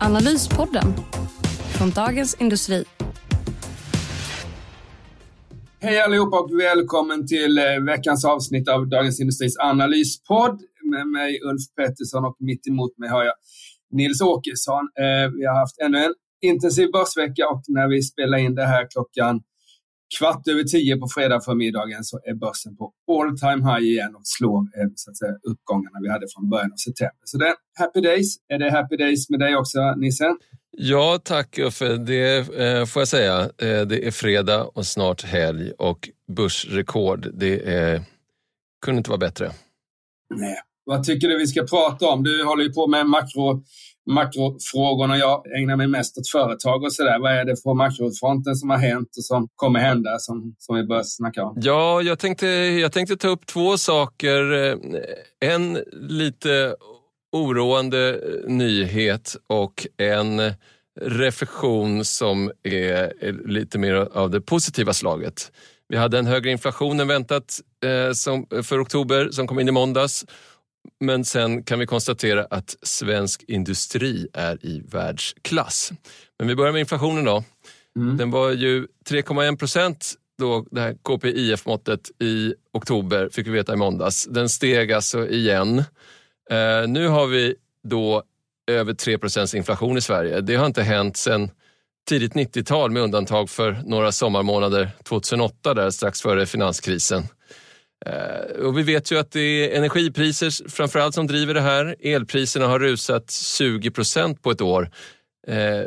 Analyspodden från Dagens Industri. Hej allihopa och välkommen till eh, veckans avsnitt av Dagens Industris analyspodd. Med mig Ulf Pettersson och mitt emot mig har jag Nils Åkesson. Eh, vi har haft ännu en intensiv börsvecka och när vi spelar in det här klockan kvart över tio på fredag förmiddagen så är börsen på all time high igen och slår eh, så att säga, uppgångarna vi hade från början av september. Så det är happy days. Är det happy days med dig också, Nisse? Ja, tack Uffe. Det eh, får jag säga. Eh, det är fredag och snart helg och börsrekord. Det är, kunde inte vara bättre. Nej. Vad tycker du vi ska prata om? Du håller ju på med makro makrofrågorna. Jag ägnar mig mest åt företag och sådär. Vad är det på makrofronten som har hänt och som kommer hända som, som vi bör snacka om? Ja, jag tänkte, jag tänkte ta upp två saker. Eh, en lite oroande nyhet och en reflektion som är lite mer av det positiva slaget. Vi hade en högre inflation än väntat eh, som, för oktober som kom in i måndags men sen kan vi konstatera att svensk industri är i världsklass. Men vi börjar med inflationen då. Mm. Den var ju 3,1 procent då det här KPIF-måttet i oktober, fick vi veta i måndags. Den steg alltså igen. Eh, nu har vi då över 3 procents inflation i Sverige. Det har inte hänt sedan tidigt 90-tal med undantag för några sommarmånader 2008 där strax före finanskrisen. Eh, och vi vet ju att det är energipriser framförallt som driver det här. Elpriserna har rusat 20 procent på ett år. Eh,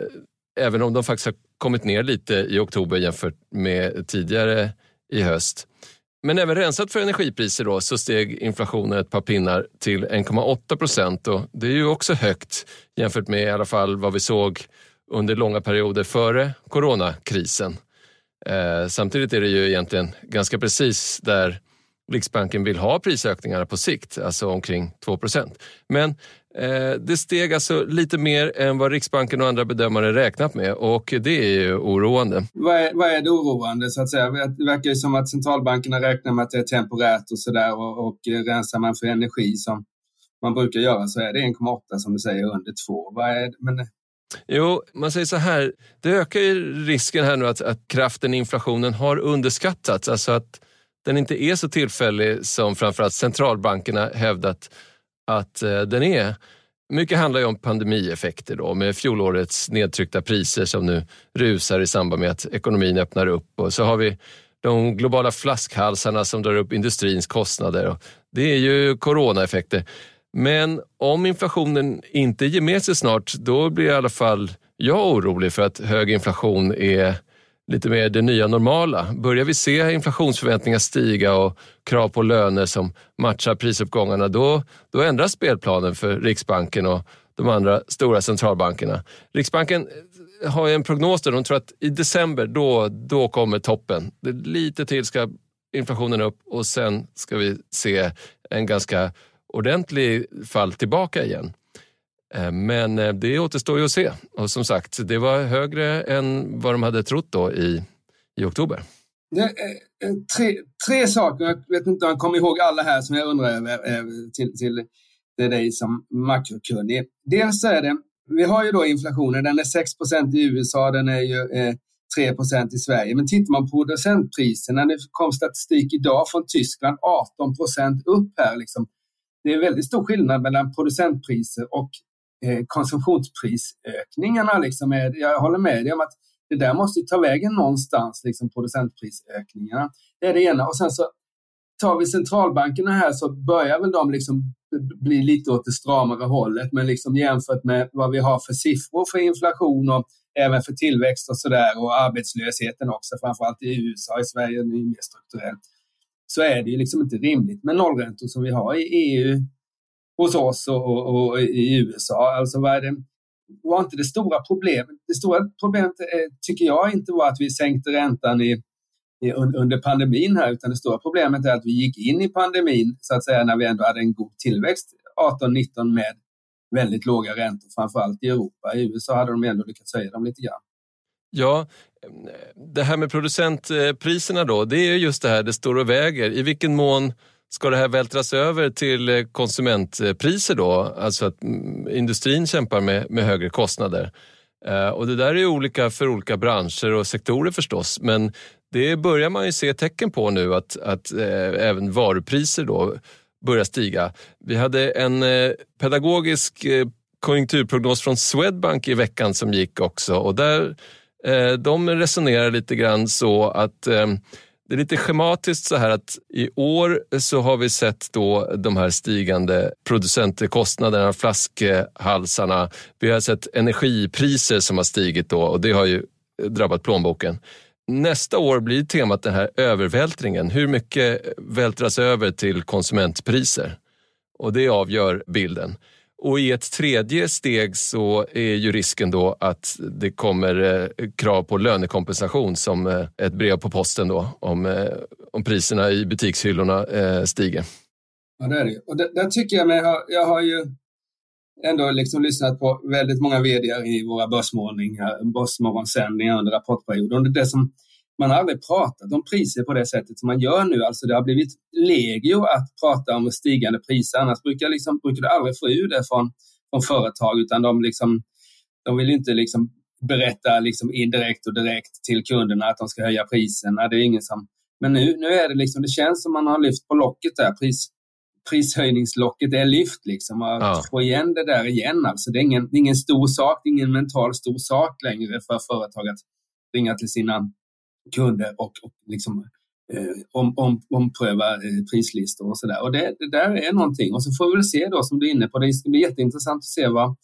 även om de faktiskt har kommit ner lite i oktober jämfört med tidigare i höst. Men även rensat för energipriser då, så steg inflationen ett par pinnar till 1,8 procent. Det är ju också högt jämfört med i alla fall vad vi såg under långa perioder före coronakrisen. Eh, samtidigt är det ju egentligen ganska precis där Riksbanken vill ha prisökningarna på sikt, alltså omkring 2% Men eh, det steg alltså lite mer än vad Riksbanken och andra bedömare räknat med och det är ju oroande. Vad är, vad är det oroande så att säga? Det verkar ju som att centralbankerna räknar med att det är temporärt och sådär och, och rensar man för energi som man brukar göra så är det 1,8 som du säger under 2. Vad är, men Jo, man säger så här, det ökar ju risken här nu att, att kraften i inflationen har underskattats. Alltså att den inte är så tillfällig som framförallt centralbankerna hävdat att eh, den är. Mycket handlar ju om pandemieffekter då med fjolårets nedtryckta priser som nu rusar i samband med att ekonomin öppnar upp och så har vi de globala flaskhalsarna som drar upp industrins kostnader. Det är ju coronaeffekter. Men om inflationen inte ger med sig snart, då blir i alla fall jag orolig för att hög inflation är lite mer det nya normala. Börjar vi se inflationsförväntningar stiga och krav på löner som matchar prisuppgångarna, då, då ändras spelplanen för Riksbanken och de andra stora centralbankerna. Riksbanken eh, har en prognos där de tror att i december, då, då kommer toppen. Lite till ska inflationen upp och sen ska vi se en ganska ordentlig fall tillbaka igen. Eh, men eh, det återstår ju att se. Och som sagt, det var högre än vad de hade trott då i, i oktober. Det eh, tre, tre saker, jag vet inte om jag kommer ihåg alla här som jag undrar över till, till, det dig som makrokunnig. Dels är det, vi har ju då inflationen, den är 6% i USA, den är ju eh, 3% i Sverige. Men tittar man på producentpriserna, det kom statistik idag från Tyskland, 18% upp här. Liksom. Det är väldigt stor skillnad mellan producentpriser och Eh, konsumtionsprisökningarna. Liksom är, jag håller med dig om att det där måste ta vägen någonstans, liksom producentprisökningarna. Det är det ena. Och sen så tar vi centralbankerna här så börjar väl de liksom bli lite åt det stramare hållet. Men liksom jämfört med vad vi har för siffror för inflation och även för tillväxt och sådär och arbetslösheten också, framförallt i USA. I Sverige nu mer strukturellt. Så är det ju liksom inte rimligt med nollräntor som vi har i EU hos oss och, och, och, i USA. Alltså var det? var inte det stora problemet. Det stora problemet eh, tycker jag inte var att vi sänkte räntan i, i, under pandemin här, utan det stora problemet är att vi gick in i pandemin så att säga när vi ändå hade en god tillväxt 18-19 med väldigt låga räntor, framförallt i Europa. I USA hade de ändå lyckats höja dem lite grann. Ja, det här med producentpriserna då, det är just det här det står och väger. I vilken mån ska det här vältras över till eh, konsumentpriser då? Alltså att mm, industrin kämpar med, med högre kostnader. Eh, och det där är olika för olika branscher och sektorer förstås, men det börjar man ju se tecken på nu att, att eh, även varupriser då börjar stiga. Vi hade en pedagogisk konjunkturprognos från Swedbank i veckan som gick också och där de resonerar lite grann så att eh, det är lite schematiskt så här att i år så har vi sett då de här stigande producentkostnaderna, flaskhalsarna. Vi har sett energipriser som har stigit då och det har ju drabbat plånboken. Nästa år blir temat den här övervältringen. Hur mycket vältras över till konsumentpriser? Och det avgör bilden. Och i ett tredje steg så är ju risken då att det kommer eh, krav på lönekompensation som eh, ett brev på posten då om, eh, om priserna i butikshyllorna stiger. Ja, det är det. Och där, tycker jag mig, jag har ju ändå liksom lyssnat på väldigt många vd i våra börsmorgonsändningar under rapportperioden. Det som man har aldrig pratat om priser på det sättet som man gör nu. Alltså det har blivit legio att prata om stigande priser. Annars brukar, liksom, brukar du aldrig få ur det från, från företag, utan de, liksom, de vill inte liksom berätta liksom indirekt och direkt till kunderna att de ska höja priserna. Det är ingen som... Men nu, nu är det liksom, det känns som man har lyft på locket där. Pris, prishöjningslocket är lyft liksom. Att ja. få igen det där igen alltså. Det är ingen, ingen stor sak, ingen mental stor sak längre för företag att ringa till sina kunder och, och liksom, eh, om, om, ompröva eh, prislistor och sådär. Och det, det, där är någonting. Och så får vi väl se då, som du är inne på, det ska bli jätteintressant att se vad,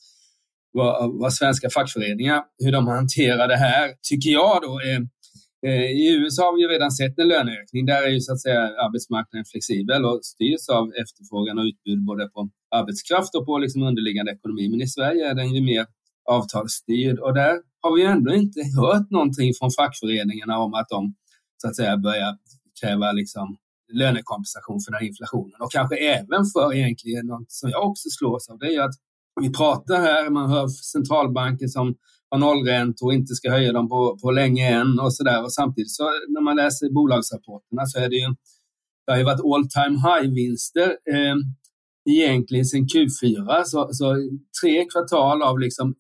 vad, vad svenska fackföreningar, hur de hanterar det här, tycker jag då. Eh, eh, I USA har vi ju redan sett en löneökning. Där är ju så att säga arbetsmarknaden flexibel och styrs av efterfrågan och utbud både på arbetskraft och på liksom underliggande ekonomi. Men i Sverige är den ju mer avtalsstyrd och där har vi ändå inte hört någonting från fackföreningarna om att de så att säga börjar kräva liksom lönekompensation för den här inflationen och kanske även för egentligen något som jag också slås av. Det är att vi pratar här, man hör centralbanker som har nollräntor och inte ska höja dem på, på länge än och så där. Och samtidigt så när man läser bolagsrapporterna så är det ju, det har ju varit all time high-vinster eh, egentligen sedan Q4. Så, så tre kvartal av liksom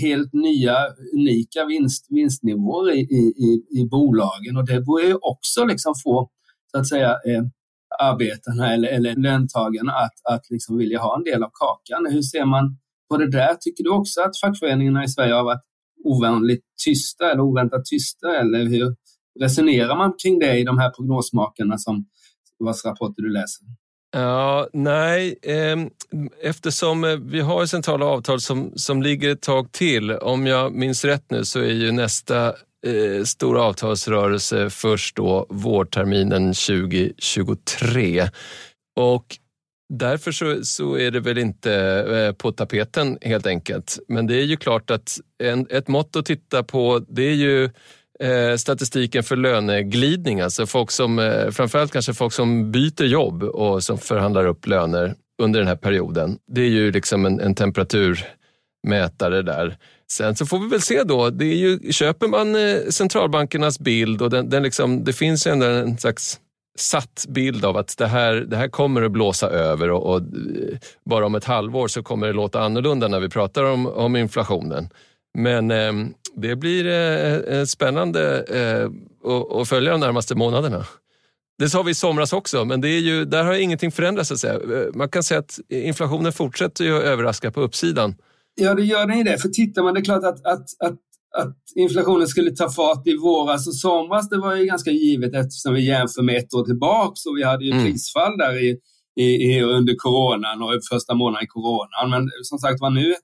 helt nya, unika vinst, vinstnivåer i, i, i bolagen och det borde ju också liksom få så att säga eh, arbetarna eller, eller löntagarna att, att liksom vilja ha en del av kakan. Hur ser man på det där? Tycker du också att fackföreningarna i Sverige har varit ovanligt tysta eller oväntat tysta eller hur resonerar man kring det i de här prognosmakarna som vars rapporter du läser? Ja, nej, ehm, eftersom eh, vi har centrala avtal som, som ligger ett tag till. Om jag minns rätt nu så är ju nästa eh, stora avtalsrörelse först då vårterminen 2023. Och därför så, så är det väl inte eh, på tapeten helt enkelt. Men det är ju klart att en, ett mått att titta på det är ju Eh, Eh, statistiken för löneglidning, alltså folk som, eh, framförallt kanske folk som byter jobb och som förhandlar upp löner under den här perioden. Det är ju liksom en, en temperaturmätare där. Sen så får vi väl se då, det är ju, köper man eh, centralbankernas bild och den, den liksom, det finns ändå en slags satt bild av att det här, det här kommer att blåsa över och, och, bara om ett halvår så kommer det låta annorlunda när vi pratar om, om inflationen. Men eh, det blir eh, spännande eh, att följa de närmaste månaderna. Det sa vi i somras också, men det är ju, där har ingenting förändrats. Att säga. Eh, man kan säga att inflationen fortsätter ju att överraska på uppsidan. Ja, det gör den ju det. För tittar man, det är klart att, att, att, att inflationen skulle ta fart i våras och somras, det var ju ganska givet eftersom vi jämför med ett år tillbaks och vi hade ju mm. prisfall där i, i, i, under coronan och första månaden i coronan. Men som sagt var nu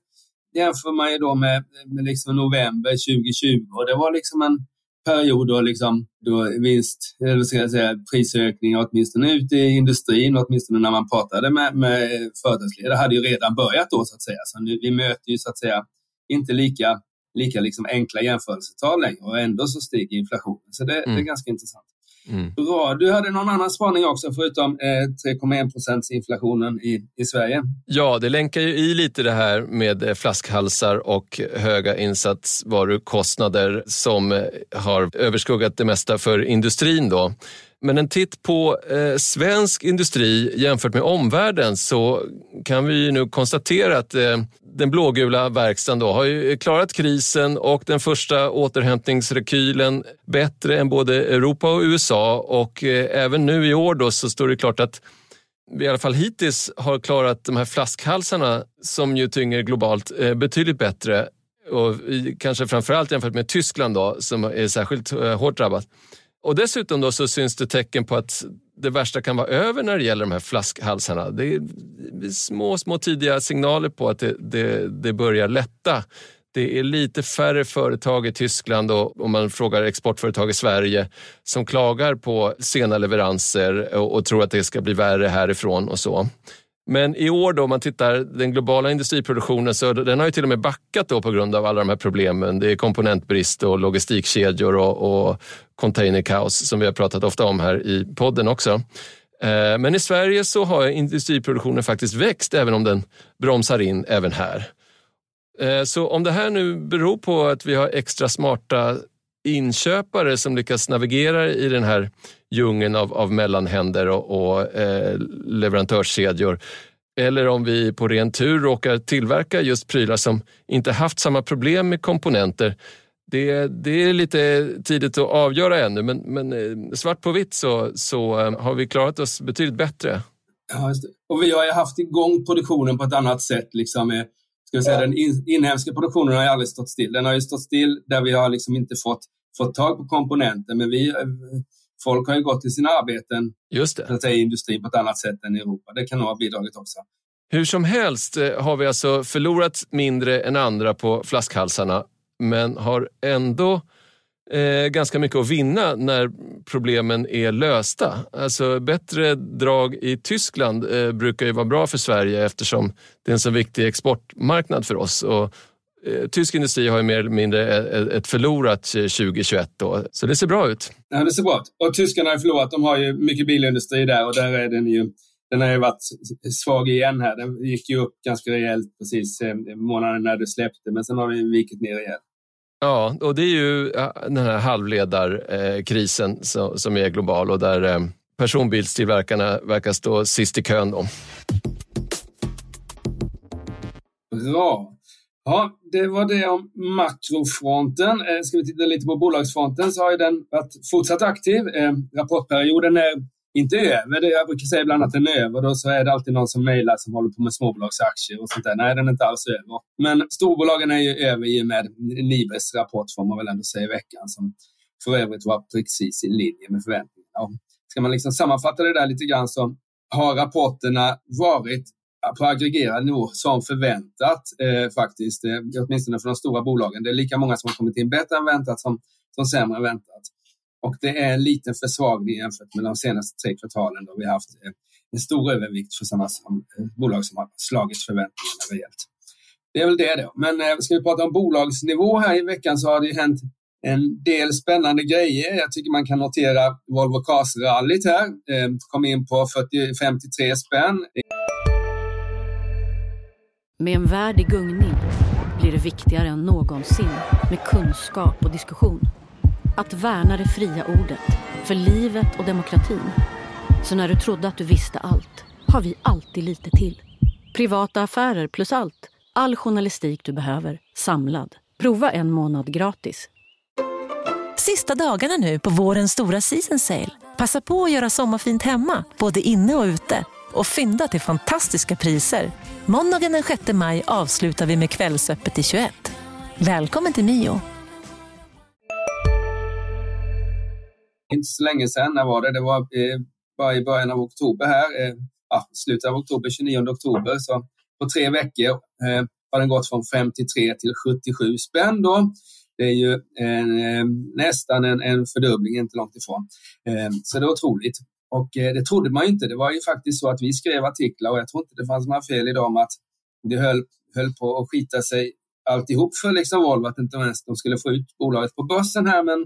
jämför man ju då med, med liksom november 2020 och det var liksom en period då, liksom, då vinst, eller ska jag säga, prisökning åtminstone ute i industrin, åtminstone när man pratade med, med företagsledare, hade ju redan börjat då så att säga. Så nu, vi möter ju så att säga inte lika, lika liksom enkla jämförelsetal längre och ändå så stiger inflationen. Så det, mm. det är mm. ganska intressant. Mm. Bra. Du hade någon annan spaning också förutom eh, 3,1 procents inflationen i, i Sverige? Ja, det länkar ju i lite det här med eh, flaskhalsar och höga insatsvarukostnader som eh, har överskuggat det mesta för industrin. Då. Men en titt på eh, svensk industri jämfört med omvärlden så kan vi nu konstatera att eh, den blågula verkstaden då har ju klarat krisen och den första återhämtningsrekylen bättre än både Europa och USA och eh, även nu i år då så står det klart att vi i alla fall hittills har klarat de här flaskhalsarna som ju tynger globalt eh, betydligt bättre och kanske framförallt jämfört med Tyskland då som är särskilt eh, hårt drabbat. Och dessutom då så syns det tecken på att det värsta kan vara över när det gäller de här flaskhalsarna. Det är små, små tidiga signaler på att det, det, det börjar lätta. Det är lite färre företag i Tyskland och om man frågar exportföretag i Sverige som klagar på sena leveranser och, och tror att det ska bli värre härifrån och så. Men i år då, om man tittar den globala industriproduktionen, så den har ju till och med backat då på grund av alla de här problemen. Det är komponentbrist och logistikkedjor och, och containerkaos som vi har pratat ofta om här i podden också. Eh, men i Sverige så har industriproduktionen faktiskt växt även om den bromsar in även här. Eh, så om det här nu beror på att vi har extra smarta inköpare som lyckas navigera i den här djungeln av, av mellanhänder och, och eh, leverantörskedjor. Eller om vi på ren tur råkar tillverka just prylar som inte haft samma problem med komponenter. Det, det är lite tidigt att avgöra ännu, men, men eh, svart på vitt så, så eh, har vi klarat oss betydligt bättre. Ja, och vi har ju haft igång produktionen på ett annat sätt. Liksom, ska vi säga, Den in, inhemska produktionen har ju aldrig stått still. Den har ju stått still där vi har liksom inte fått, fått tag på komponenter, men vi, folk har ju gått till sina arbeten Just det. Säga, i industrin på ett annat sätt än i Europa. Det kan nog ha bidragit också. Hur som helst eh, har vi alltså förlorat mindre än andra på flaskhalsarna, men har ändå eh, ganska mycket att vinna när problemen är lösta. Alltså bättre drag i Tyskland eh, brukar ju vara bra för Sverige eftersom det är en så viktig exportmarknad för oss. Och, eh, Tysk industri har ju mer eller mindre eh, eh, ett förlorat eh, 2021 då, så det ser bra ut. Ja, det ser bra ut. Och tyskarna har förlorat. De har ju mycket bilindustri där och där är den ju den har ju varit svag igen här. Den gick ju upp ganska rejält precis månaden när du släppte, men sen har den vikit ner rejält. Ja, och det är ju den här halvledarkrisen eh, som är global och där eh, personbilstillverkarna verkar stå sist i kön. Då. Bra. Ja, det var det om makrofronten. Eh, ska vi titta lite på bolagsfronten så har den varit fortsatt aktiv. Rapportperioden är inte över. Det jag brukar säga ibland att den är över. Då så är det alltid någon som mejlar som håller på med småbolagsaktier och sånt där. Nej, den är inte alls över. Men storbolagen är ju över i och med Nibes rapport får man väl ändå säga i veckan som för övrigt var precis i linje med förväntningarna. Ska man liksom sammanfatta det där lite grann så har rapporterna varit på aggregerad nivå som förväntat eh, faktiskt, eh, åtminstone för de stora bolagen. Det är lika många som har kommit in bättre än väntat som, som sämre än väntat. Och det är en liten försvagning jämfört med de senaste tre kvartalen då vi har haft eh, en stor övervikt för sådana som, eh, bolag som har slagit förväntningarna rejält. Det är väl det då. Men eh, ska vi prata om bolagsnivå här i veckan så har det hänt en del spännande grejer. Jag tycker man kan notera Volvo Cars-rallyt här. Eh, kom in på 40, 53 spänn. Med en värld i gungning blir det viktigare än någonsin med kunskap och diskussion. Att värna det fria ordet, för livet och demokratin. Så när du trodde att du visste allt, har vi alltid lite till. Privata affärer plus allt. All journalistik du behöver, samlad. Prova en månad gratis. Sista dagarna nu på vårens stora season sale. Passa på att göra sommarfint hemma, både inne och ute. Och fynda till fantastiska priser. Måndagen den 6 maj avslutar vi med Kvällsöppet i 21. Välkommen till Mio. Inte så länge sedan. När var det? Det var eh, bara i början av oktober här. Eh, ja, slutet av oktober, 29 oktober. Så på tre veckor eh, har den gått från 53 till 77 spänn. Då. Det är ju en, eh, nästan en, en fördubbling, inte långt ifrån. Eh, så det är otroligt. Och eh, det trodde man ju inte. Det var ju faktiskt så att vi skrev artiklar och jag tror inte det fanns några fel i dem att det höll, höll på att skita sig alltihop för liksom Volvo att inte ens de skulle få ut bolaget på börsen här, men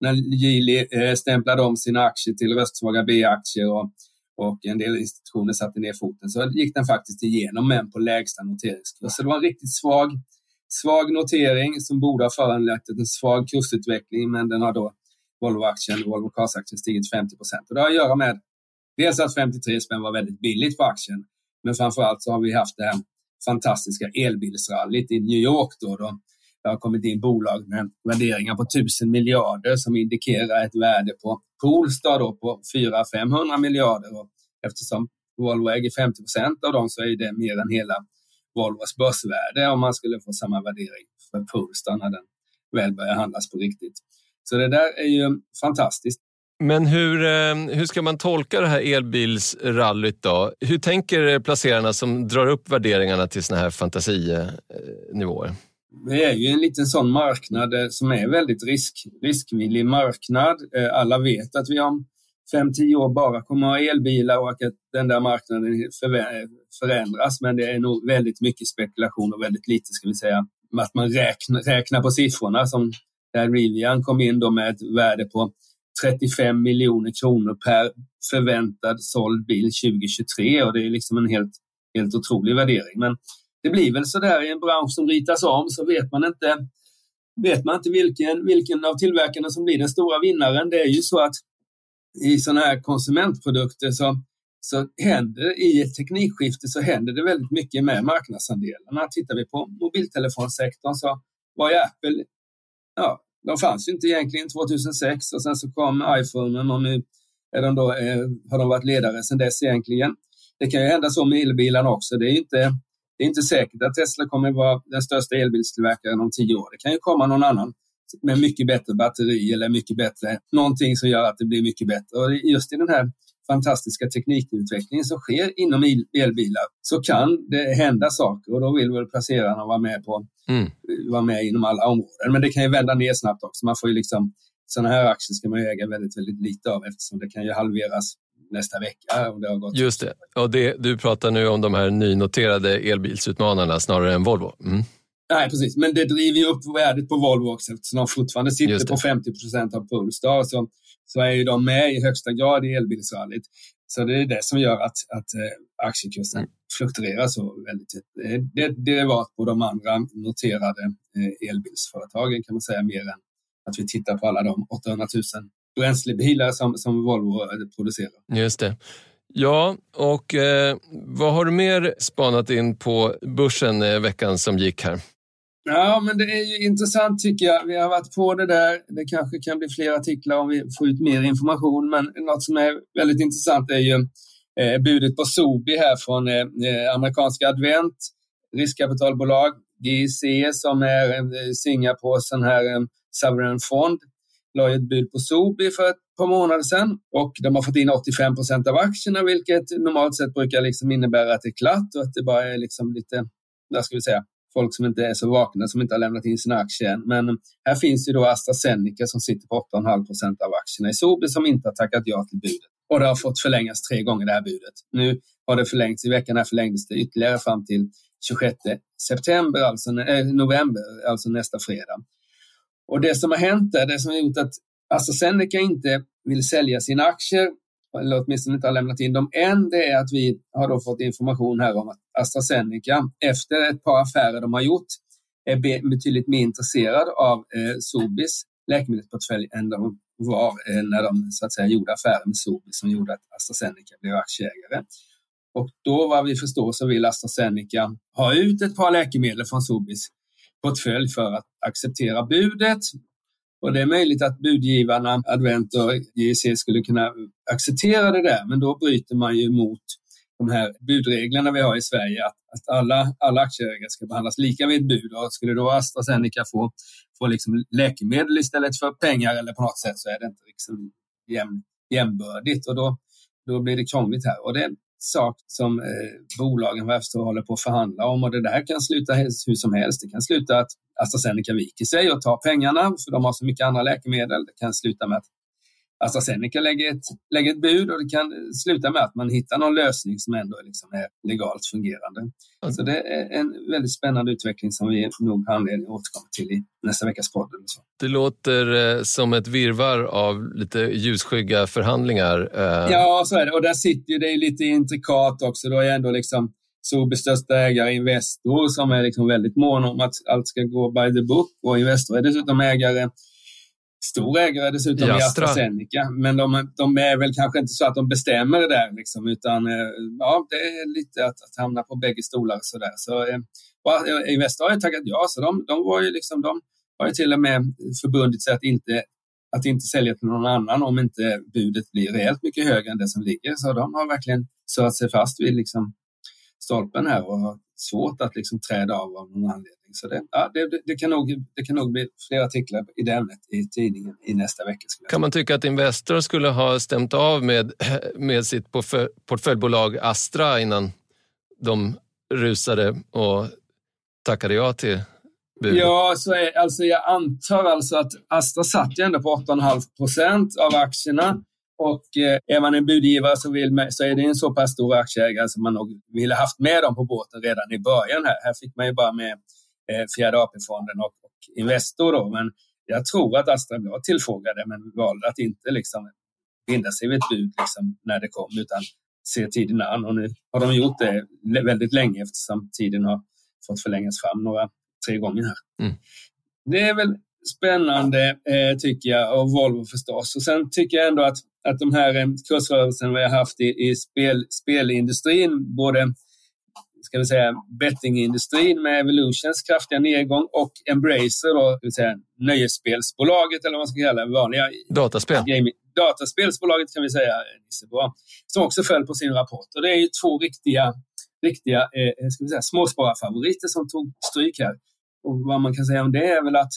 när Geely eh, stämplade om sina aktier till röstsvaga B-aktier och, och en del institutioner satte ner foten så gick den faktiskt igenom, men på lägsta noteringskurs. Så det var en riktigt svag, svag notering som borde ha föranlett en svag kursutveckling, men den har då Volvo-aktien, Volvo Cars-aktien stigit 50 procent. Det har att göra med dels att 53 spänn var väldigt billigt på aktien, men framför allt så har vi haft det här fantastiska elbilsrallyt i New York då, då det har kommit in bolag med värderingar på 1000 miljarder som indikerar ett värde på Polestar då på 400-500 miljarder. Och eftersom Volvo äger 50 procent av dem så är det mer än hela Volvos börsvärde om man skulle få samma värdering för Polestar när den väl börjar handlas på riktigt. Så det där är ju fantastiskt. Men hur, eh, hur ska man tolka det här elbilsrallyt då? Hur tänker placerarna som drar upp värderingarna till såna här fantasinivåer? Det är ju en liten sån marknad eh, som är väldigt risk, riskvillig marknad. Eh, alla vet att vi om fem tio år bara kommer att ha elbilar och att den där marknaden förändras. Men det är nog väldigt mycket spekulation och väldigt lite, ska vi säga, att man räknar, räknar på siffrorna som där Rivian kom in då med ett värde på 35 miljoner kronor per förväntad såld bil 2023 och det är liksom en helt, helt otrolig värdering. Men det blir väl så där i en bransch som ritas om så vet man inte, vet man inte vilken, vilken av tillverkarna som blir den stora vinnaren. Det är ju så att i sådana här konsumentprodukter så, så händer i ett teknikskifte så händer det väldigt mycket med marknadsandelarna. Tittar vi på mobiltelefonsektorn så var ju Apple, ja, de fanns ju inte egentligen 2006 och sen så kom iPhonen och nu är de då, eh, har de varit ledare sedan dess egentligen. Det kan ju hända så med elbilarna också. Det är inte, det är inte säkert att Tesla kommer vara den största elbilstillverkaren om tio år. Det kan ju komma någon annan med mycket bättre batteri eller mycket bättre, någonting som gör att det blir mycket bättre. Och just i den här fantastiska teknikutvecklingen som sker inom elbilar så kan det hända saker och då vill väl placerarna vara med, på, mm. vara med inom alla områden. Men det kan ju vända ner snabbt också. Man får ju liksom, sådana här aktier ska man äga väldigt, väldigt lite av eftersom det kan ju halveras nästa vecka. Om det har gått. Just det. Och det, du pratar nu om de här nynoterade elbilsutmanarna snarare än Volvo. Mm. Nej, precis. Men det driver ju upp värdet på Volvo också eftersom de fortfarande sitter på 50 procent av Polestar. Så, så är ju de med i högsta grad i elbilsrallyt. Så det är det som gör att, att eh, aktiekursen mm. fluktuerar så väldigt. Det är derivat på de andra noterade eh, elbilsföretagen kan man säga mer än att vi tittar på alla de 800 000 bränslebilar som, som Volvo producerar. Just det. Ja, och eh, vad har du mer spanat in på börsen eh, veckan som gick här? Ja, men det är ju intressant tycker jag. Vi har varit på det där. Det kanske kan bli fler artiklar om vi får ut mer information, men något som är väldigt intressant är ju eh, budet på Sobi här från eh, eh amerikanska Advent, riskkapitalbolag, GIC som är eh, Singapores här eh, sovereign fond la ett bud på Sobi för ett par månader sedan och de har fått in 85 procent av aktierna, vilket normalt sett brukar liksom innebära att det är klart och att det bara är liksom lite, vad ska vi säga, folk som inte är så vakna, som inte har lämnat in sina aktier än. Men här finns ju då AstraZeneca som sitter på 8,5 procent av aktierna i Sobi som inte har tackat ja till budet. Och det har fått förlängas tre gånger det här budet. Nu har det förlängts, i veckan här förlängdes det ytterligare fram till 26 september, alltså eh, november, alltså nästa fredag. Och det som har hänt är, det som har gjort att AstraZeneca inte vill sälja sina aktier, eller åtminstone inte har lämnat in dem än, det är att vi har då fått information här om att AstraZeneca, efter ett par affärer de har gjort, är betydligt mer intresserad av eh, Sobis läkemedelsportfölj än de var eh, när de så att säga, gjorde affärer med Sobi som gjorde att AstraZeneca blev aktieägare. Och då vad vi förstår så vill AstraZeneca ha ut ett par läkemedel från Sobis portfölj för att acceptera budet. Och det är möjligt att budgivarna, Advent och JEC, skulle kunna acceptera det där, men då bryter man ju mot de här budreglerna vi har i Sverige, att, att alla, alla aktieägare ska behandlas lika vid ett bud. Och skulle då AstraZeneca få, få liksom läkemedel istället för pengar eller på något sätt så är det inte liksom jäm, jämbördigt och då, då blir det krångligt här. Och det, sak som eh, bolagen vad jag förstår håller på att förhandla om och det där kan sluta hur som helst. Det kan sluta att AstraZeneca viker sig och tar pengarna för de har så mycket andra läkemedel. Det kan sluta med att AstraZeneca lägger ett, lägger ett bud och det kan sluta med att man hittar någon lösning som ändå liksom är legalt fungerande. Mm. Så det är en väldigt spännande utveckling som vi nog har anledning att återkomma till i nästa veckas podd. Det låter eh, som ett virvar av lite ljusskygga förhandlingar. Eh. Ja, så är det. Och där sitter ju, det är lite intrikat också. Då är ändå liksom Sobis största ägare Investor som är liksom väldigt mån om att allt ska gå by the book. Och Investor är dessutom ägare stor ägare dessutom i AstraZeneca. Men de, de, är väl kanske inte så att de bestämmer det där, liksom, utan eh, ja, det är lite att, att hamna på bägge stolar. Så där. Så, eh, Investor har ju tackat ja, så de, de, var ju liksom, de har ju till och med förbundit sig att inte, att inte sälja till någon annan om inte budet blir rejält mycket högre än det som ligger. Så de har verkligen satt sig fast vid liksom, stolpen här och svårt att liksom träda av av någon anledning. Så det, ja, det, det, kan nog, det kan nog bli fler artiklar i det ämnet i tidningen i nästa vecka. Kan man tycka att Investor skulle ha stämt av med, med sitt portföljbolag Astra innan de rusade och tackade ja till budet? Ja, så är, alltså jag antar alltså att Astra satt ju ändå på 8,5 procent av aktierna. Och eh, är man en budgivare så, vill man, så är det en så pass stor aktieägare som man nog ville haft med dem på båten redan i början. Här, här fick man ju bara med eh, Fjärde AP-fonden och, och Investor. Då. Men jag tror att Astra var tillfrågade men valde att inte liksom binda sig vid ett bud liksom, när det kom utan se tiden an. Och nu har de gjort det väldigt länge eftersom tiden har fått förlängas fram några, tre gånger här. Mm. Det är väl spännande eh, tycker jag och Volvo förstås. Och sen tycker jag ändå att, att de här eh, kursrörelserna vi har haft i, i spel, spelindustrin, både ska vi säga, bettingindustrin med Evolutions kraftiga nedgång och Embracer, då, ska vi säga, nöjesspelsbolaget eller vad man ska kalla det, vanliga Dataspel. Gaming, dataspelsbolaget kan vi säga, som också föll på sin rapport. Och det är ju två riktiga, riktiga eh, ska vi säga, småspararfavoriter som tog stryk här. Och vad man kan säga om det är väl att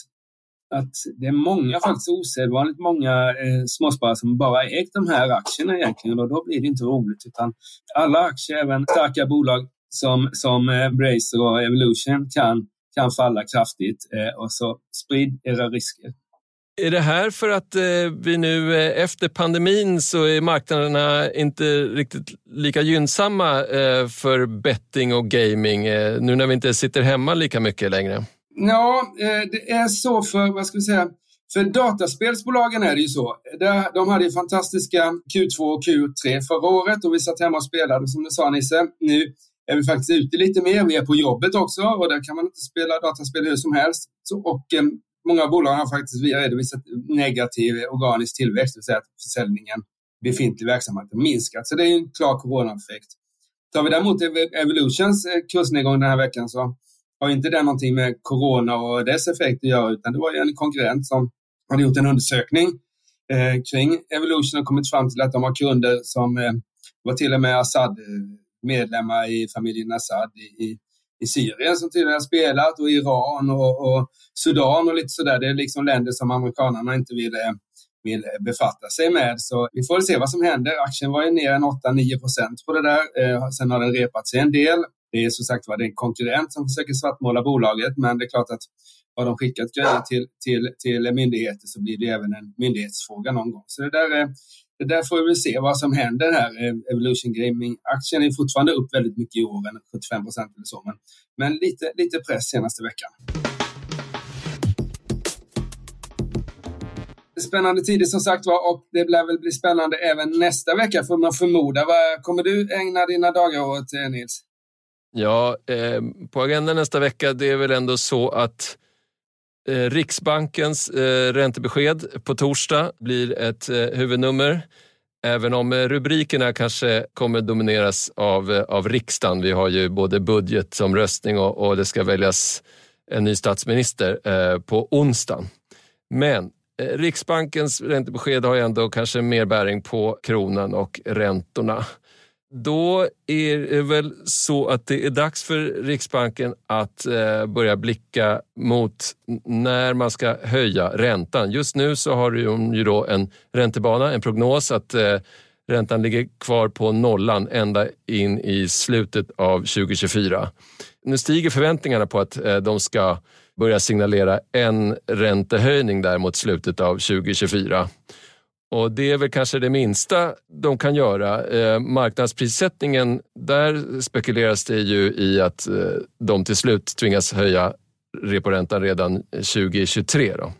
att det är många, faktiskt osedvanligt många eh, småsparare som bara ägt de här aktierna egentligen och då blir det inte roligt utan alla aktier, även starka bolag, som, som eh, Bracer och Evolution kan, kan falla kraftigt. Eh, och så sprid era risker. Är det här för att eh, vi nu efter pandemin så är marknaderna inte riktigt lika gynnsamma för betting och gaming nu när vi inte sitter hemma lika mycket längre? Ja, eh, det är så för, vad ska vi säga, för dataspelsbolagen är det ju så. De hade ju fantastiska Q2 och Q3 förra året och vi satt hemma och spelade som du sa Nisse. Nu är vi faktiskt ute lite mer. Vi är på jobbet också och där kan man inte spela dataspel hur som helst. Så, och eh, många bolag har faktiskt redovisat negativ organisk tillväxt, det vill säga att försäljningen befintlig verksamhet har minskat. Så det är en klar coronaeffekt. Tar vi däremot Evolutions eh, kursnedgång den här veckan så har inte det någonting med corona och dess effekt att göra, utan det var ju en konkurrent som hade gjort en undersökning eh, kring Evolution och kommit fram till att de har kunder som eh, var till och med Assad medlemmar i familjen Assad i, i, i Syrien som tydligen har spelat och Iran och, och Sudan och lite sådär. Det är liksom länder som amerikanerna inte vill, eh, vill befatta sig med. Så vi får se vad som händer. Aktien var ju ner en 8-9 procent på det där. Eh, sen har den repat sig en del. Det är som sagt var en konkurrent som försöker svartmåla bolaget, men det är klart att har de skickat grejer till, till, till myndigheter så blir det även en myndighetsfråga någon gång. Så det där är det där får vi väl se vad som händer här. Eh, Evolution Gaming-aktien är fortfarande upp väldigt mycket i år, 75 procent eller så, men, men lite, lite press senaste veckan. Spännande tider som sagt var och det lär väl bli spännande även nästa vecka får man förmoda. Vad kommer du ägna dina dagar åt, eh, Nils? Ja, eh, på agendan nästa vecka, det är väl ändå så att Eh, Riksbankens eh, räntebesked på torsdag blir ett eh, huvudnummer. Även om eh, rubrikerna kanske kommer domineras av, eh, av riksdagen. Vi har ju både budgetomröstning och, och det ska väljas en ny statsminister eh, på onsdagen. Men Riksbankens räntebesked har ju ändå kanske mer bäring på kronan och räntorna. Då är det väl så att det är dags för Riksbanken att eh, börja blicka mot när man ska höja räntan. Just nu så har de ju då en räntebana, en prognos att eh, räntan ligger kvar på nollan ända in i slutet av 2024. Nu stiger förväntningarna på att eh, de ska börja signalera en räntehöjning där mot slutet av 2024. Och Det är väl kanske det minsta de kan göra. Eh, marknadsprissättningen, där spekuleras det ju i att eh, de till slut tvingas höja reporäntan redan 2023. Då.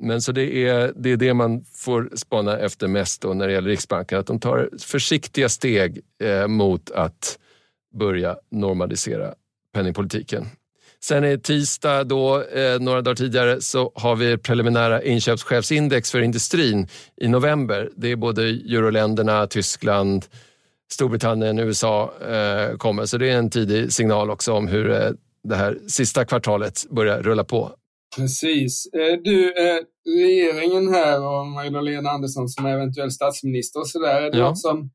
Men så det är, det är det man får spana efter mest då när det gäller Riksbanken, att de tar försiktiga steg eh, mot att börja normalisera penningpolitiken. Sen är tisdag, då, eh, några dagar tidigare, så har vi preliminära inköpschefsindex för industrin i november. Det är både euroländerna, Tyskland, Storbritannien, USA eh, kommer. Så det är en tidig signal också om hur eh, det här sista kvartalet börjar rulla på. Precis. Eh, du, eh, regeringen här och Magdalena Andersson som eventuell statsminister och sådär, är det ja. något som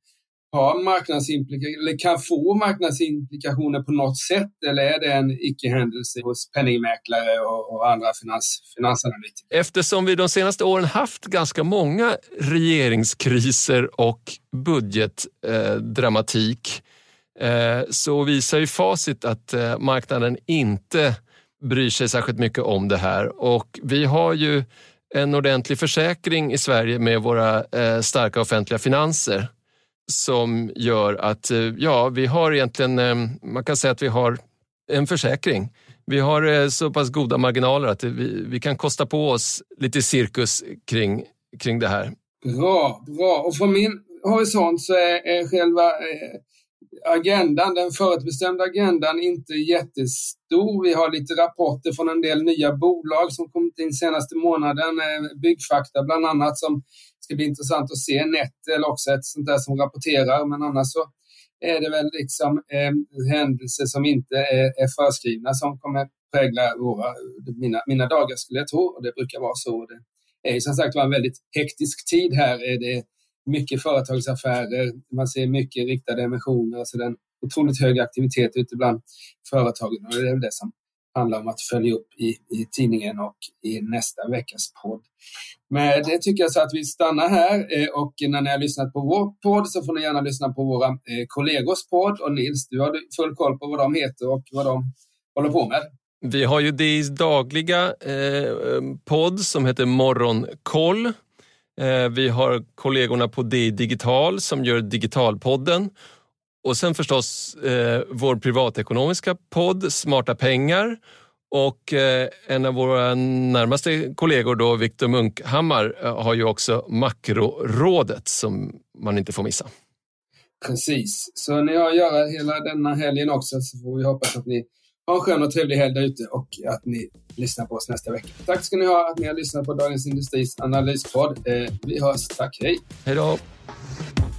har marknadsimplikationer, eller kan få marknadsimplikationer på något sätt? Eller är det en icke-händelse hos penningmäklare och, och andra finans, finansanalytiker? Eftersom vi de senaste åren haft ganska många regeringskriser och budgetdramatik eh, så visar ju facit att eh, marknaden inte bryr sig särskilt mycket om det här. Och vi har ju en ordentlig försäkring i Sverige med våra eh, starka offentliga finanser som gör att eh, ja, vi har egentligen, eh, man kan säga att vi har en försäkring. Vi har eh, så pass goda marginaler att vi, vi kan kosta på oss lite cirkus kring, kring det här. Bra, bra. Och från min horisont så är, är själva agendan, den förutbestämda agendan, inte jättestor. Vi har lite rapporter från en del nya bolag som kommit in senaste månaden. Byggfakta bland annat som ska bli intressant att se. Nettel också ett sånt där som rapporterar, men annars så är det väl liksom eh, händelser som inte är, är förskrivna som kommer prägla våra, mina, mina dagar skulle jag tro. Och det brukar vara så. Det är ju som sagt var en väldigt hektisk tid här. Det är mycket företagsaffärer, man ser mycket riktade emissioner, alltså den otroligt hög aktivitet ute bland företagen. Och det är det som handlar om att följa upp i, i tidningen och i nästa veckas podd. Men det tycker jag så att vi stannar här eh, och när ni har lyssnat på vår podd så får ni gärna lyssna på våra eh, kollegors podd. Och Nils, du har full koll på vad de heter och vad de håller på med. Vi har ju DIs dagliga eh, eh, podd som heter Morgonkoll. Eh, vi har kollegorna på DI Digital som gör Digitalpodden och sen förstås eh, vår privatekonomiska podd Smarta pengar och eh, en av våra närmaste kollegor, då, Viktor Munkhammar, eh, har ju också Makrorådet som man inte får missa. Precis, så ni har att göra hela denna helgen också så får vi hoppas att ni har en skön och trevlig helg där ute och att ni lyssnar på oss nästa vecka. Tack ska ni ha att ni har lyssnat på Dagens Industris analyspodd. Eh, vi hörs. Tack, hej! Hej då!